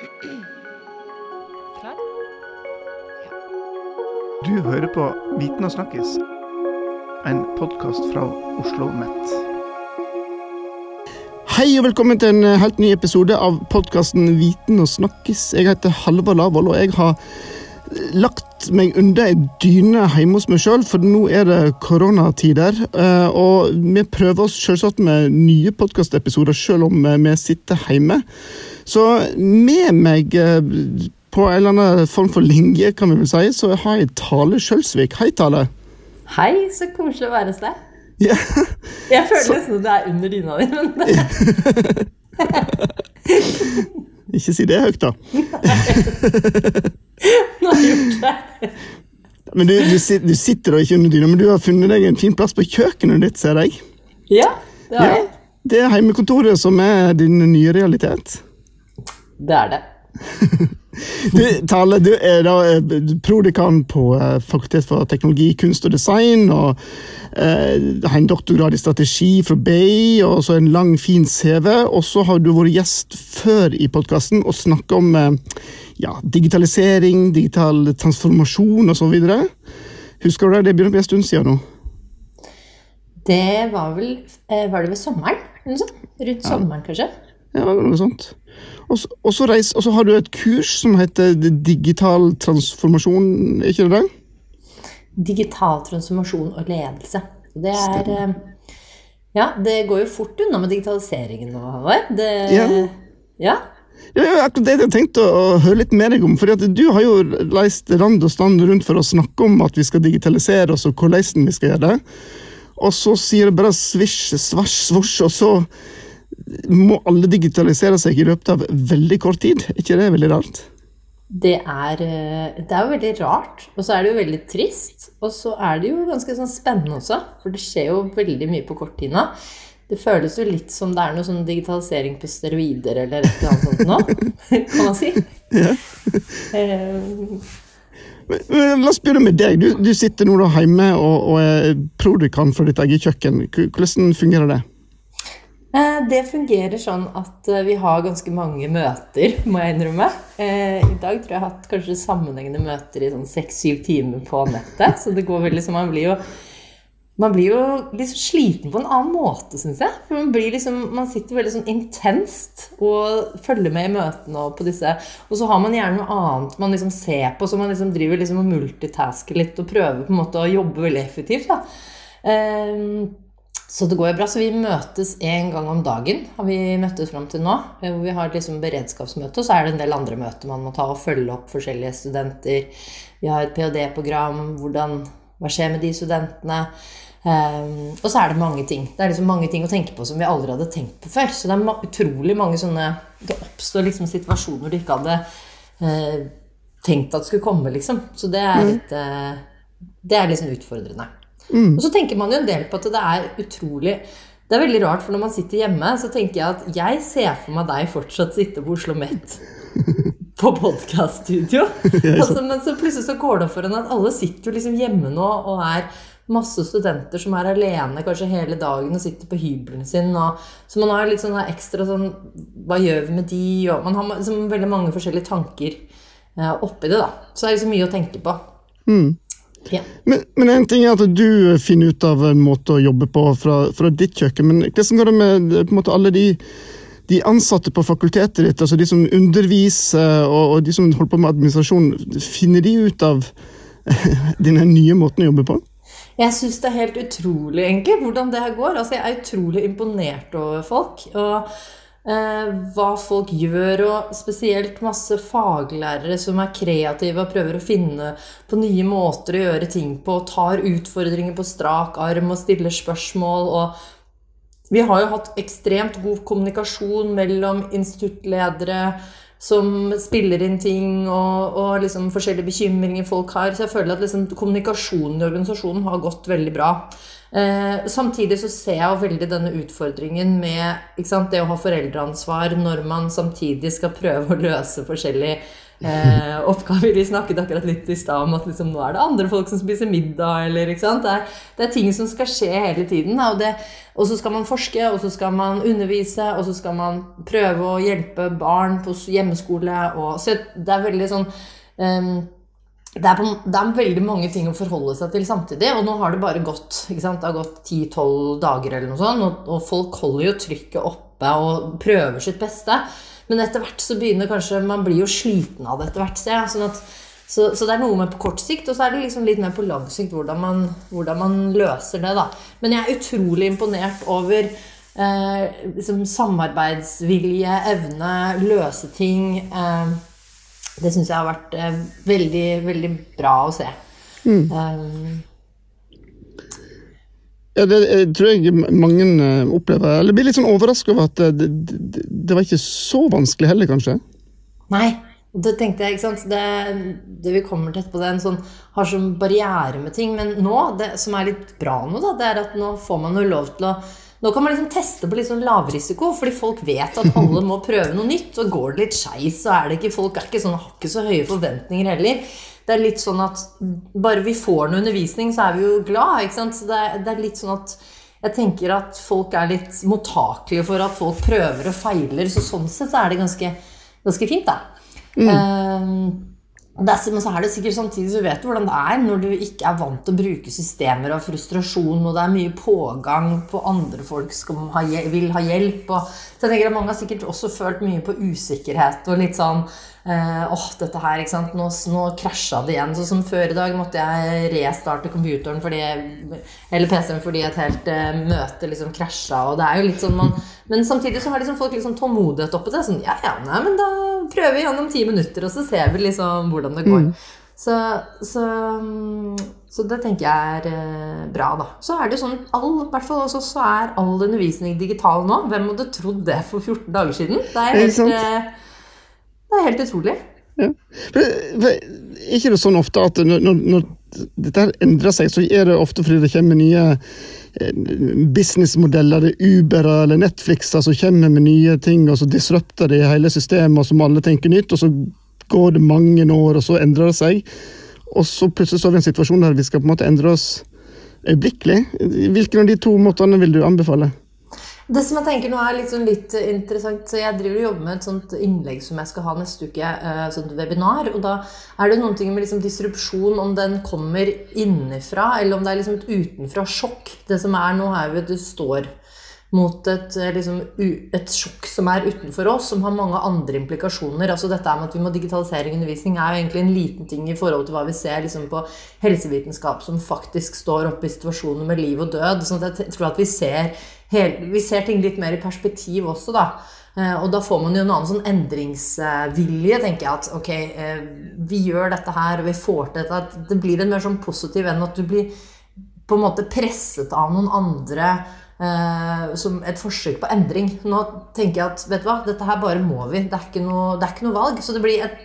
Klar? Du hører på Viten og snakkes, en podkast fra Oslo Mett Hei og velkommen til en helt ny episode av podkasten Viten og snakkes. Jeg heter Halvard Lavoll, og jeg har lagt meg under ei dyne hjemme hos meg sjøl, for nå er det koronatider. eh, Og vi prøver oss selvsagt med nye podkastepisoder selv om eh, vi sitter hjemme. Så med meg eh, på en eller annen form for linje, kan vi vel si, så har jeg Tale Skjølsvik. Hei, Tale. Hei, så koselig å være hos deg. Ja. Jeg føler nesten at det er under dyna di, men Ikke si det høyt, da. nå har jeg gjort det. Men du, du, du sitter da ikke under dyna, men du har funnet deg en fin plass på kjøkkenet ditt, ser jeg. Ja, det har Ja. jeg. Det er heimekontoret som er din nye realitet. Det er det. Du, Tale, du er da prodikan på eh, Fakultet for teknologi, kunst og design. og eh, Har en doktorgrad i strategi fra BI, og så en lang, fin CV. Og så har du vært gjest før i podkasten og snakka om eh, ja, digitalisering, digital transformasjon osv. Husker du det? Det begynner å bli en stund siden nå. Det var vel eh, Var det ved sommeren? Rundt sommeren, kanskje? Ja, noe sånt. Og så- reis- og så har du et kurs som heter Digital transformasjon, er ikke det det? Digital transformasjon og ledelse. Det er Stemmer. Ja, det går jo fort unna med digitaliseringen nå, Håvard. Det Ja. Ja. Ja, akkurat det jeg tenkte å, høre litt med deg om. fordi Du har jo reist rand og stand rundt for å snakke om at vi skal digitalisere oss, og hvordan vi skal gjøre det. Og så sier det bare svisj, svasj, svosj, og så må alle digitalisere seg i løpet av veldig kort tid. Er ikke det veldig rart? Det er, eh, det er jo veldig rart, og så er det jo veldig trist. Og så er det jo ganske sånn spennende også, for det skjer jo veldig mye på kort tid nå. Det føles jo litt som det er noe sånn digitalisering på steroider eller et eller annet sånt nå, kan man si. Ja. Eh, Men, men, la oss begynne med deg. Du, du sitter nå da hjemme og, og er prodekan for ditt eget kjøkken. Hvordan fungerer det? Eh, Det fungerer sånn at eh, vi har ganske mange møter, må jeg innrømme. Eh, I dag tror jeg jeg har hatt kanskje sammenhengende møter i sånn seks-syv timer på nettet. Så det går veldig som man blir jo man blir jo liksom sliten på en annen måte, syns jeg. For man, liksom, man sitter veldig sånn intenst og følger med i møtene og på disse. Og så har man gjerne noe annet man liksom ser på, så man liksom driver liksom og multitasker litt og prøver på en måte å jobbe veldig effektivt. da. Så det går jo bra. Så vi møtes en gang om dagen, har vi møttes fram til nå. eh, Hvor vi har liksom beredskapsmøte, og så er det en del andre møter man må ta og følge opp forskjellige studenter. Vi har et ph.d.-program. Hva skjer med de studentene? Um, og så er det mange ting. Det er liksom mange ting å tenke på som vi aldri hadde tenkt på før. Så det er ma utrolig mange sånne Det oppstår liksom situasjoner du ikke hadde uh, tenkt at skulle komme, liksom. Så det er litt uh, Det er liksom utfordrende. Og så tenker man jo en del på at det er utrolig Det er veldig rart, for når man sitter hjemme, så tenker jeg at jeg ser for meg deg fortsatt sitte på Oslo Met på podkaststudio. altså, men så plutselig så går det opp for en at alle sitter jo liksom hjemme nå og er masse studenter som er alene kanskje hele dagen og sitter på hybelen sin. Og, så man har litt sånn ekstra sånn Hva gjør vi med de? Og man har liksom veldig mange forskjellige tanker eh, oppi det, da. Så det er liksom mye å tenke på. Ja. Men, men en ting er at du finner ut av en måte å jobbe på fra, fra ditt kjøkken, men hvordan går det med måte, alle de, de ansatte på fakultetet ditt, altså de som underviser og, og de som holder på med administrasjon, finner de ut av denne nye måten å jobbe på? Jeg syns det er helt utrolig, egentlig, hvordan det her går. Altså, jeg er utrolig imponert over folk. Og hva folk gjør, og spesielt masse faglærere som er kreative og prøver å finne på nye måter å gjøre ting på, og tar utfordringer på strak arm og stiller spørsmål. og vi har jo hatt ekstremt god kommunikasjon mellom instituttledere som spiller inn ting, og, og liksom forskjellige bekymringer folk har. Så jeg føler at liksom kommunikasjonen i organisasjonen har gått veldig bra. Eh, samtidig så ser jeg veldig denne utfordringen med sant, det å ha foreldreansvar når man samtidig skal prøve å løse forskjellige eh, oppgaver. Vi snakket akkurat litt i stad om at liksom, nå er det andre folk som spiser middag. Eller? Det er, det, er, ting som skal skje hele tiden. Da, og, det, og, så skal man forske, og så skal man undervise, og så skal man prøve å hjelpe barn på hjemmeskole. Og, så det er veldig sånn um, det er, på, det er, veldig mange ting å forholde seg til samtidig. Og nå har det bare gått ikke sant? det har gått 10-12 dager, eller noe sånt, og, og, folk holder jo trykket oppe og prøver sitt beste. Men etter hvert så begynner kanskje Man blir jo sliten av det etter hvert. Så, sånn at, så, så, det er noe med på kort sikt, og så er det liksom litt mer på lang sikt hvordan man, hvordan man løser det. da. Men jeg er utrolig imponert over eh, liksom samarbeidsvilje, evne, løse ting. Eh, det syns jeg har vært eh, veldig, veldig bra å se. Mm. Um, ja, det jeg tror jeg mange eh, opplever. Eller blir litt sånn overraska over at det, det, det, var ikke så vanskelig heller, kanskje? Nei. Det tenkte jeg, ikke sant. Det, det vi kommer til etterpå, det er en sånn, har sånn barriere med ting. Men nå, det som er litt bra nå, da, det er at nå får man jo lov til å nå kan man liksom teste på litt sånn lavrisiko, fordi folk vet at alle må prøve noe nytt. Og går det litt skeis, så er det ikke folk er ikke sånn, har ikke så høye forventninger heller. Det er litt sånn at bare vi får noe undervisning, så er vi jo glad. ikke sant? Så det er, det er litt sånn at jeg tenker at folk er litt mottakelige for at folk prøver og feiler. Så sånn sett så er det ganske, ganske fint, da. Mm. Um, er, men så er det sikkert samtidig så vet du hvordan det er når du ikke er vant til å bruke systemer og frustrasjon, og det er mye pågang på andre folk som vil ha hjelp. Og, så jeg tenker at Mange har sikkert også følt mye på usikkerhet og litt sånn Eh, åh, oh, dette her, ikke sant. Nå, nå krasja det igjen. Så som før i dag måtte jeg restarte computeren fordi Eller PC-en fordi et helt uh, møte liksom krasja. Og det er jo litt sånn man Men samtidig så har liksom folk liksom tålmodighet oppi det. Sånn ja, ja, nei, men da prøver vi gjennom ti minutter, og så ser vi liksom hvordan det går. Mm. Så, så, så, det tenker jeg er uh, bra, da. Så er det jo sånn all, hvert fall også, så er all undervisning digital nå. Hvem hadde trodd det for 14 dager siden? Det er helt uh, det er helt utrolig. Ja. For, ikke det sånn ofte at når, når, dette endrer seg, så er det ofte fordi det kommer nye eh, businessmodeller, det er Uber eller Netflix som kommer med nye ting, og så disrupter de hele systemet, og så må alle tenke nytt, og så går det mange år, og så endrer det seg. Og så plutselig står vi i en situasjon der vi skal på en måte endre oss øyeblikkelig. Hvilken av de to måtene vil du anbefale? Det som jeg tenker nå er sånn litt interessant, så Jeg driver og jobber med et sånt innlegg som jeg skal ha neste uke. Eh, sånt webinar, og Da er det noen ting med liksom disrupsjon, om den kommer innenfra, eller om det er liksom et utenfra sjokk. Det som er nå, er jo at du står mot et, eh, liksom, et, sjokk som er utenfor oss, som har mange andre implikasjoner. Altså dette med at vi må digitalisere undervisning er jo egentlig en liten ting i forhold til hva vi ser liksom, på helsevitenskap som faktisk står oppe i situasjoner med liv og død. Så jeg tror at vi ser, hele, vi ser ting litt mer i perspektiv også, da. Eh, og da får man jo en annen sånn endringsvilje, tenker jeg. At ok, eh, vi gjør dette her, og vi får til dette. At det blir en mer sånn positiv enn at du blir på en måte presset av noen andre Uh, som et forsøk på endring. Nå tenker jeg at vet du hva, dette her bare må vi. Det er ikke noe, er ikke noe valg. Så det blir et,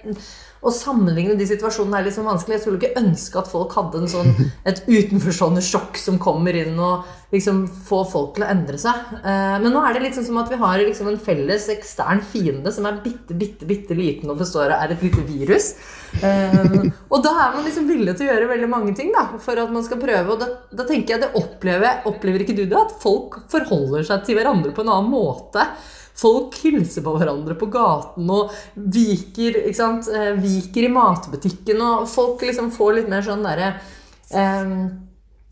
å sammenligne de situasjonene er litt sånn vanskelig. Jeg skulle ikke ønske at folk hadde en sånn, et utenforstående sjokk som kommer inn og liksom får folk til å endre seg. Eh, men nå er det litt sånn som at vi har liksom en felles ekstern fiende som er bitte, bitte, bitte liten og består av er et lite virus. Eh, og da er man liksom villig til å gjøre veldig mange ting da, for at man skal prøve. Og da, da tenker jeg det opplever, opplever ikke du det? At folk forholder seg til hverandre på en annen måte Folk hilser på hverandre på gaten og viker, eh, viker i matbutikken. Og folk liksom får litt mer sånn derre eh,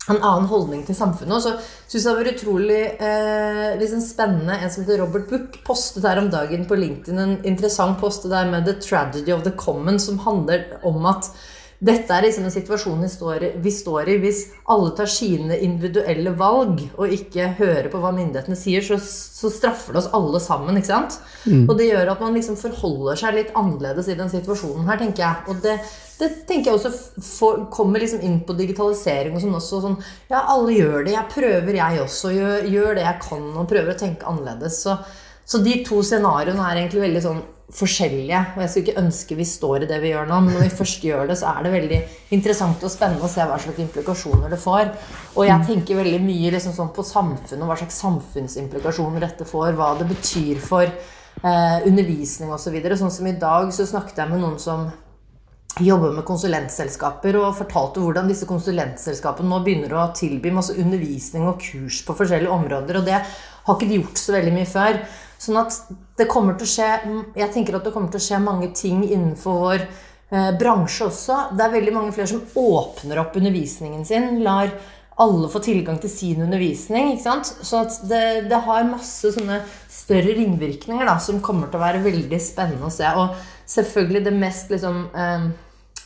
en annen holdning til samfunnet. Og så syns jeg det var utrolig eh, liksom spennende En som heter Robert Book, postet her om dagen på LinkedIn en interessant post der med 'The Tragedy of the Common', som handler om at dette er liksom en situasjon vi står, i, vi står, i, Hvis alle tar sine individuelle valg og ikke hører på hva myndighetene sier, så, så straffer det oss alle sammen. ikke sant? Mm. Og det gjør at man liksom forholder seg litt annerledes i den situasjonen her, tenker jeg. Og det, det tenker jeg også for, kommer liksom inn på digitalisering og sånn også. Sånn, ja, alle gjør det. Jeg prøver, jeg også. Gjør, gjør det jeg kan, og prøver å tenke annerledes. Så, så de to scenarioene er egentlig veldig sånn forskjellige. Og jeg skulle ikke ønske vi står i det vi gjør nå, men når vi først gjør det, så er det veldig interessant og spennende å se hva slags implikasjoner det får. Og jeg tenker veldig mye liksom sånn på samfunnet, hva slags samfunnsimplikasjoner dette får. Hva det betyr for eh, undervisning osv. Så videre. sånn som i dag så snakket jeg med noen som jobber med konsulentselskaper, og fortalte hvordan disse konsulentselskapene nå begynner å tilby masse undervisning og kurs på forskjellige områder. Og det har ikke de gjort så veldig mye før. Sånn at det kommer til å skje Jeg tenker at det kommer til å skje mange ting innenfor vår eh, bransje også. Det er veldig mange flere som åpner opp undervisningen sin. lar alle få tilgang til sin undervisning. ikke sant? Så det, det, har masse sånne større ringvirkninger da, som kommer til å være veldig spennende å se. Og selvfølgelig det mest liksom eh,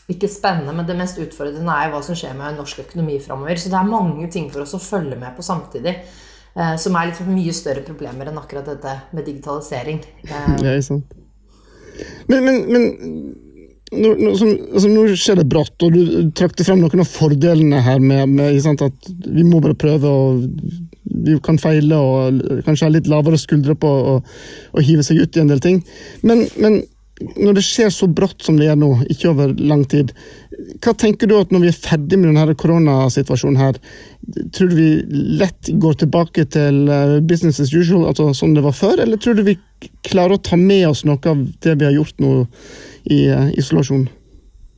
Ikke spennende, men det mest utfordrende er hva som skjer med norsk økonomi framover. Så det er mange ting for oss å følge med på samtidig. Eh, som er liksom mye større problemer enn akkurat dette med digitalisering. Ja, det er sant. Men, men, men nå, nå, som, altså, nå, skjer det brått, og du trakk frem noen av fordelene her med, med sant, at vi må bare prøve, og vi kan feile og kanskje ha litt lavere skuldre på å hive seg ut i en del ting. Men, men, når det skjer så brått som det gjør nå, ikke over lang tid, hva tenker du at når vi er ferdig med denne koronasituasjonen her, tror du vi lett går tilbake til eh, business as usual, altså sånn det var før, eller tror du vi klarer å ta med oss noe av det vi har gjort nå? i uh, isolasjon?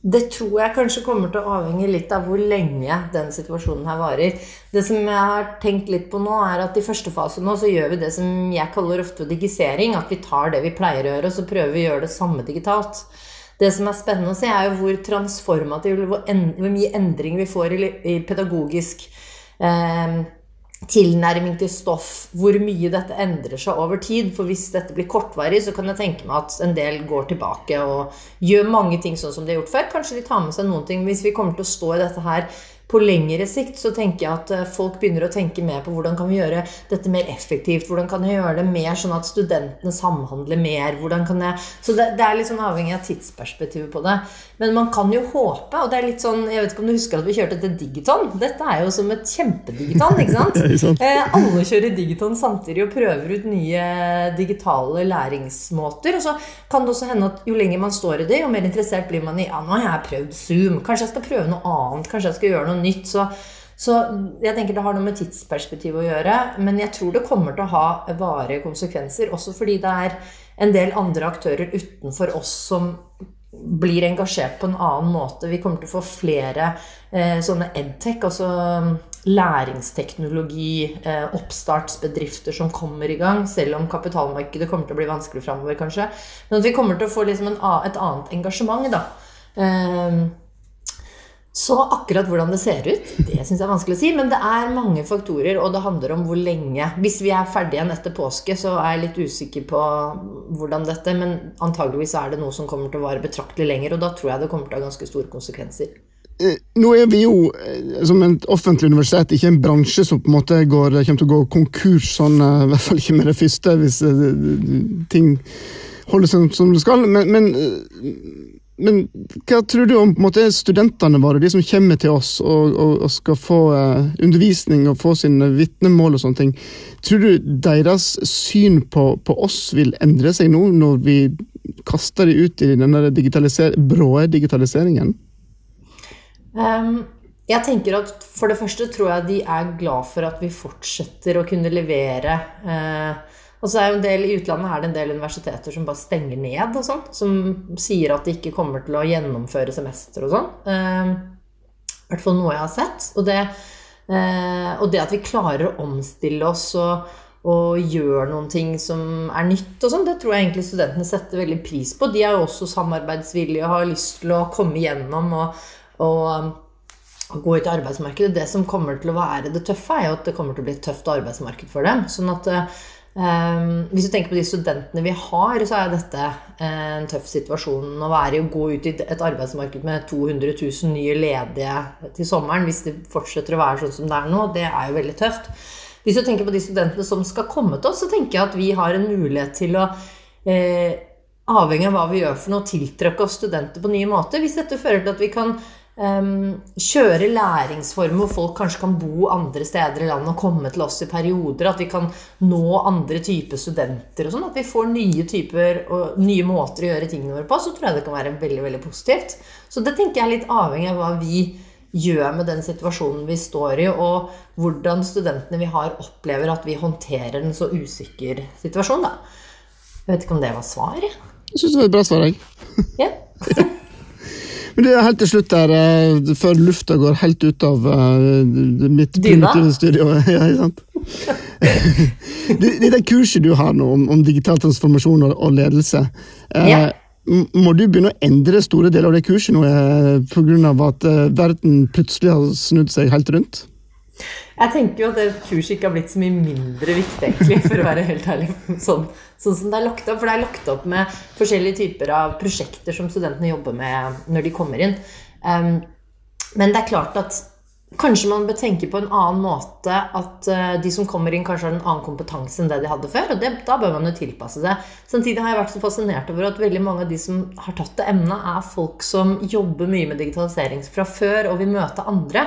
Det tror jeg kanskje kommer til å avhenge litt av hvor lenge den situasjonen her varer. Det som jeg har tenkt litt på nå, er at i første fase nå så gjør vi det som jeg kaller ofte digisering. At vi tar det vi pleier å gjøre, og så prøver vi å gjøre det samme digitalt. Det som er spennende å se, er jo hvor transformativ, hvor, hvor mye endring vi får i, i pedagogisk eh, tilnærming til stoff, hvor mye dette endrer seg over tid. For hvis dette blir kortvarig, så kan jeg tenke meg at en del går tilbake og gjør mange ting sånn som de har gjort før. Kanskje de tar med seg noen ting. Hvis vi kommer til å stå i dette her på lengre sikt så tenker jeg at eh, folk begynner å tenke mer på hvordan kan vi gjøre dette mer effektivt. Hvordan kan jeg gjøre det mer sånn at studentene samhandler mer? hvordan kan jeg... Så det, det er litt sånn avhengig av tidsperspektivet på det. Men man kan jo håpe, og det er litt sånn Jeg vet ikke om du husker at vi kjørte til Digiton? Dette er jo som et kjempedigiton, ikke sant? eh, alle kjører Digiton samtidig og prøver ut nye digitale læringsmåter. Og så kan det også hende at jo lenger man står i det, jo mer interessert blir man i ja, nå har jeg prøvd Zoom. Kanskje jeg skal prøve noe annet. Kanskje jeg skal gjøre noe nytt. Så, så, jeg tenker det har noe med tidsperspektiv å gjøre. Men jeg tror det kommer til å ha varige konsekvenser, også fordi det er en del andre aktører utenfor oss som blir engasjert på en annen måte. Vi kommer til å få flere eh, sånne edtech, altså læringsteknologi, eh, oppstartsbedrifter som kommer i gang, selv om kapitalmarkedet kommer til å bli vanskelig framover, kanskje. Men at vi kommer til å få liksom en, et annet engasjement, da. Eh, så akkurat hvordan det ser ut, det syns jeg er vanskelig å si. Men det er mange faktorer, og det handler om hvor lenge. Hvis vi er ferdige igjen etter påske, så er jeg litt usikker på hvordan dette Men antageligvis er det noe som kommer til å vare betraktelig lenger, og da tror jeg det kommer til å ha ganske store konsekvenser. Eh, nå er vi jo eh, som et offentlig universitet ikke en bransje som på en måte går, kommer til å gå konkurs, sånn, eh, i hvert fall ikke med det første, hvis ting holder seg som det skal. Men, men men hva tror du om måte, studentene våre, de som kommer til oss og, og, og skal få uh, undervisning og få sine vitnemål og sånne ting. Tror du deres syn på, på, oss vil endre seg nå, når vi kaster dem ut i denne digitaliser bråe digitaliseringen? Um, jeg tenker at For det første tror jeg de er glad for at vi fortsetter å kunne levere uh, og så er jo en del i utlandet er det en del universiteter som bare stenger ned og sånn. Som sier at de ikke kommer til å gjennomføre semester og sånn. Eh, I hvert fall noe jeg har sett. Og det, eh, og det at vi klarer å omstille oss og, og gjør noen ting som er nytt og sånn, det tror jeg egentlig studentene setter veldig pris på. De er jo også samarbeidsvillige og har lyst til å komme gjennom og, og, og gå ut i arbeidsmarkedet. Det som kommer til å være det tøffe, er jo at det kommer til å bli et tøft arbeidsmarked for dem. Sånn at eh, Um, hvis du tenker på de studentene vi har, så er dette en tøff situasjon å være i å gå ut i et arbeidsmarked med 200 000 nye ledige til sommeren. Hvis det fortsetter å være sånn som det er nå, det er jo veldig tøft. Hvis du tenker på de studentene som skal komme til oss, så tenker jeg at vi har en mulighet til å eh, Avhengig av hva vi gjør for noe, tiltrekke oss studenter på nye måter. Hvis dette fører til at vi kan um, kjøre læringsformer hvor folk kanskje kan bo andre steder i landet og komme til oss i perioder. At vi kan nå andre typer studenter og sånn. At vi får nye typer og nye måter å gjøre tingene våre på. Så tror jeg det kan være veldig, veldig positivt. Så det tenker jeg er litt avhengig av hva vi gjør med den situasjonen vi står i, og hvordan studentene vi har, opplever at vi håndterer en så usikker situasjon. da. Jeg vet ikke om det var svar. jeg. Syns det var et bra svar, jeg. Ja. Men det er helt til slutt der, eh, før lufta går helt ut av eh, mitt primitive studio. Ja, ikke sant? det, det der kurset du har nå om, om digital transformasjon og, og ledelse, eh, Ja. må du begynne å endre store deler av det kurset nå pga. at verden plutselig har snudd seg helt rundt? Jeg tenker jo at det kurset ikke har blitt så mye mindre viktig, egentlig, for å være helt ærlig. Sånn, sånn som det er lagt opp. For det er lagt opp med forskjellige typer av prosjekter som studentene jobber med når de kommer inn. Um, men det er klart at kanskje man bør tenke på en annen måte at uh, de som kommer inn, kanskje har en annen kompetanse enn det de hadde før. Og det, da bør man jo tilpasse seg. Samtidig har jeg vært så fascinert over at veldig mange av de som har tatt det emnet, er folk som jobber mye med digitalisering fra før og vil møte andre.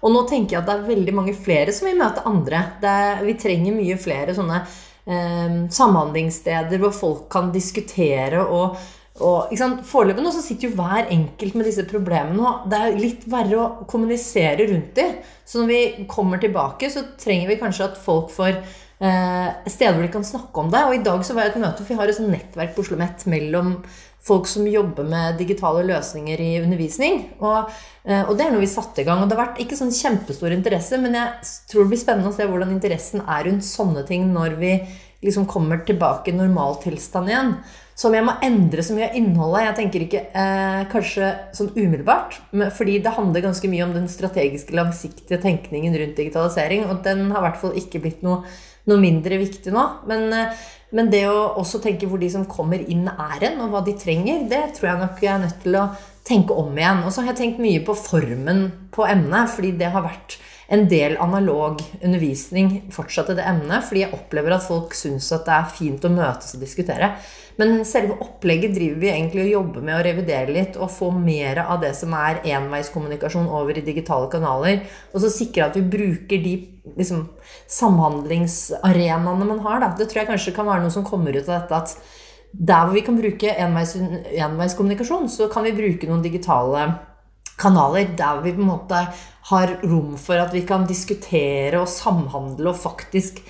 Og nå tenker jeg at det er veldig mange flere som vil møte andre. Er, vi trenger mye flere sånne eh, samhandlingssteder hvor folk kan diskutere og, og? Foreløpig sitter jo hver enkelt med disse problemene, og det er litt verre å kommunisere rundt dem. Så når vi kommer tilbake, så trenger vi kanskje at folk får steder hvor de kan snakke om det. Og i dag så var jeg et møte, for vi har et sånt nettverk på Oslo OsloMet mellom folk som jobber med digitale løsninger i undervisning. Og, eh, og det er noe vi satte i gang. Og det har vært ikke sånn kjempestor interesse, men jeg tror det blir spennende å se hvordan interessen er rundt sånne ting når vi liksom kommer tilbake i normaltilstand igjen. Så om jeg må endre så mye av innholdet Jeg tenker ikke eh, kanskje sånn umiddelbart, fordi det handler ganske mye om den strategiske, langsiktige tenkningen rundt digitalisering, og den har i hvert fall ikke blitt noe, noe mindre viktig nå. Men, eh, men det å også tenke hvor de som kommer inn, er hen, og hva de trenger, det tror jeg nok jeg er nødt til å tenke om igjen. Og så har jeg tenkt mye på formen på emnet, fordi det har vært en del analog undervisning fortsatt i det emnet, fordi jeg opplever at folk syns at det er fint å møtes og diskutere. Men selve opplegget driver vi egentlig og jobber med å revidere litt og få mer av det som er enveiskommunikasjon over i digitale kanaler. Og så sikre at vi bruker de liksom, samhandlingsarenaene man har. Da. Det tror jeg kanskje kan være noe som kommer ut av dette at der hvor vi kan bruke enveis, enveiskommunikasjon, så kan vi bruke noen digitale kanaler der vi på en måte har rom for at vi kan diskutere og samhandle og faktisk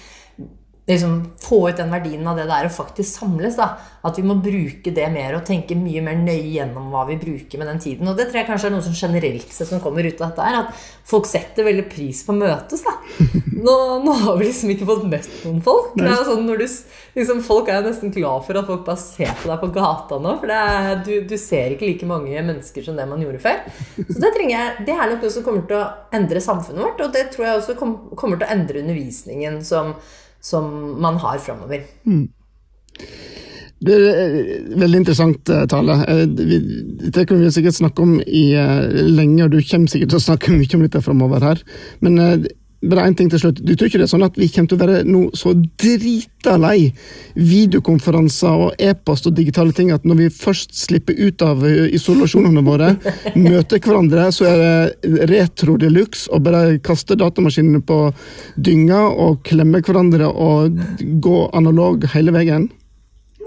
liksom få ut den verdien av det det er å faktisk samles. da. At vi må bruke det mer og tenke mye mer nøye gjennom hva vi bruker med den tiden. Og det tror jeg kanskje er noe som generelt sett som kommer ut av dette her, at folk setter veldig pris på å møtes. da. Nå, nå har vi liksom ikke fått møtt noen folk. Det er sånn når du, liksom, folk er jo nesten glad for at folk bare ser på deg på gata nå. For det er, du, du ser ikke like mange mennesker som det man gjorde før. Så det, trenger jeg, det er nok noe som kommer til å endre samfunnet vårt, og det tror jeg også kom, kommer til å endre undervisningen som, som man har framover. Det er eh, veldig interessant eh, tale. Det vi- Dette kan vi sikkert snakke om i eh, lenge, og du kommer sikkert til å snakke mye om dette framover her. Men eh, bare én ting til slutt. Du tror ikke det er sånn at vi kommer til å være nå så drita lei videokonferanser og e-post og digitale ting at når vi først slipper ut av eh, isolasjonene våre, møter hverandre, så er det retro de luxe og bare kaste datamaskinene på dynga og klemme hverandre og gå analog hele veien?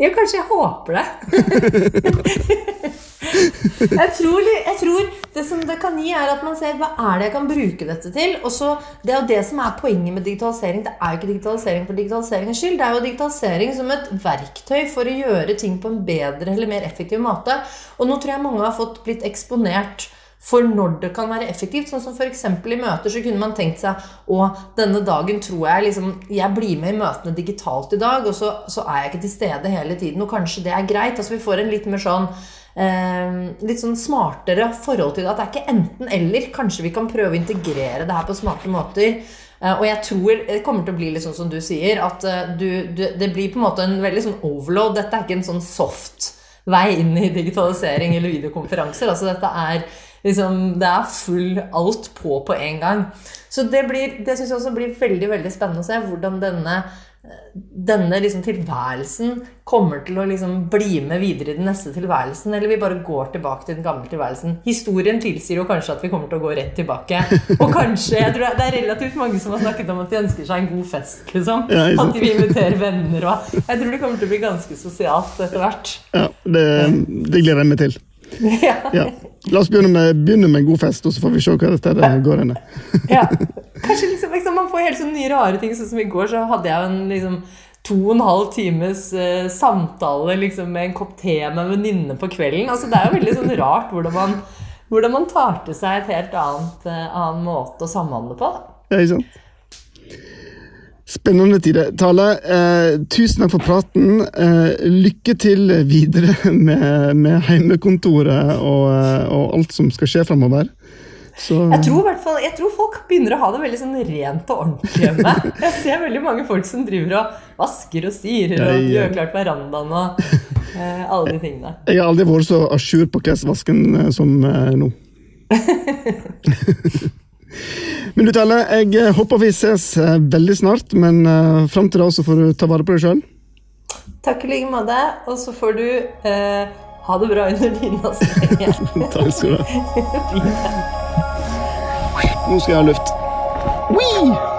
Ja, kanskje jeg håper det. jeg, tror, jeg tror det som det kan gi, er at man ser hva er det jeg kan bruke dette til. Og så, Det er jo det som er poenget med digitalisering. Det er jo ikke digitalisering for digitaliseringens skyld. Det er jo digitalisering som et verktøy for å gjøre ting på en bedre eller mer effektiv måte. Og nå tror jeg mange har fått blitt eksponert for når det kan være effektivt. Sånn som f.eks. i møter så kunne man tenkt seg å denne dagen tror jeg liksom Jeg blir med i møtene digitalt i dag, og så, så er jeg ikke til stede hele tiden. Og kanskje det er greit. Altså vi får en litt mer sånn litt sånn smartere forhold til det. At det er ikke enten-eller. Kanskje vi kan prøve å integrere det her på smarte måter. Eh, og jeg tror det kommer til å bli litt sånn som du sier, at eh, du, du, det blir på en måte en veldig sånn overload. Dette er ikke en sånn soft vei inn i digitalisering eller videokonferanser. Altså dette er liksom, Det er full alt på på en gang. Så det, blir, det syns jeg også blir veldig veldig spennende å se hvordan denne denne liksom tilværelsen kommer til å liksom bli med videre i den neste tilværelsen, eller vi bare går tilbake til den gamle tilværelsen. Historien tilsier jo kanskje at vi kommer til å gå rett tilbake. Og kanskje, jeg tror Det er relativt mange som har snakket om at de ønsker seg en god fest. liksom. At de vil invitere venner. Og jeg tror det kommer til å bli ganske sosialt etter hvert. Ja, det, det gleder jeg meg til. Ja. Ja. La oss begynne med, begynne med en god fest, og så får vi se hva dette går inn i. Ja. Kanskje liksom, liksom, Man får helt sånne nye rare ting. Sånn som i går så hadde jeg en liksom, to og en halv times uh, samtale liksom, med en kopp te med en venninne på kvelden. Altså, det er jo veldig sånn rart hvordan man, hvordan man tar til seg et helt annet, uh, annen måte å samhandle på. Da. Ja, ikke sant? Spennende. Tale, eh, tusen takk for praten. Eh, lykke til videre med, med heimekontoret og, eh, og alt som skal skje framover. Så, Jeg tror, fall, jeg tror folk begynner å ha det veldig sånn rent og ordentlig hjemme. Jeg ser veldig mange folk som driver og vasker og styrer og gjør klart verandaen og eh, alle de tingene. jeg har aldri vært så à jour på klesvasken eh, som eh, nå. Men du Telle, jeg eh, håper vi ses eh, veldig snart, men uh, fram til da så får du ta vare på deg sjøl. Takk i like måte, og så får du eh, ha det bra under dyna så lenge. Takk skal du ha. Nå skal jeg ha luft. Whee!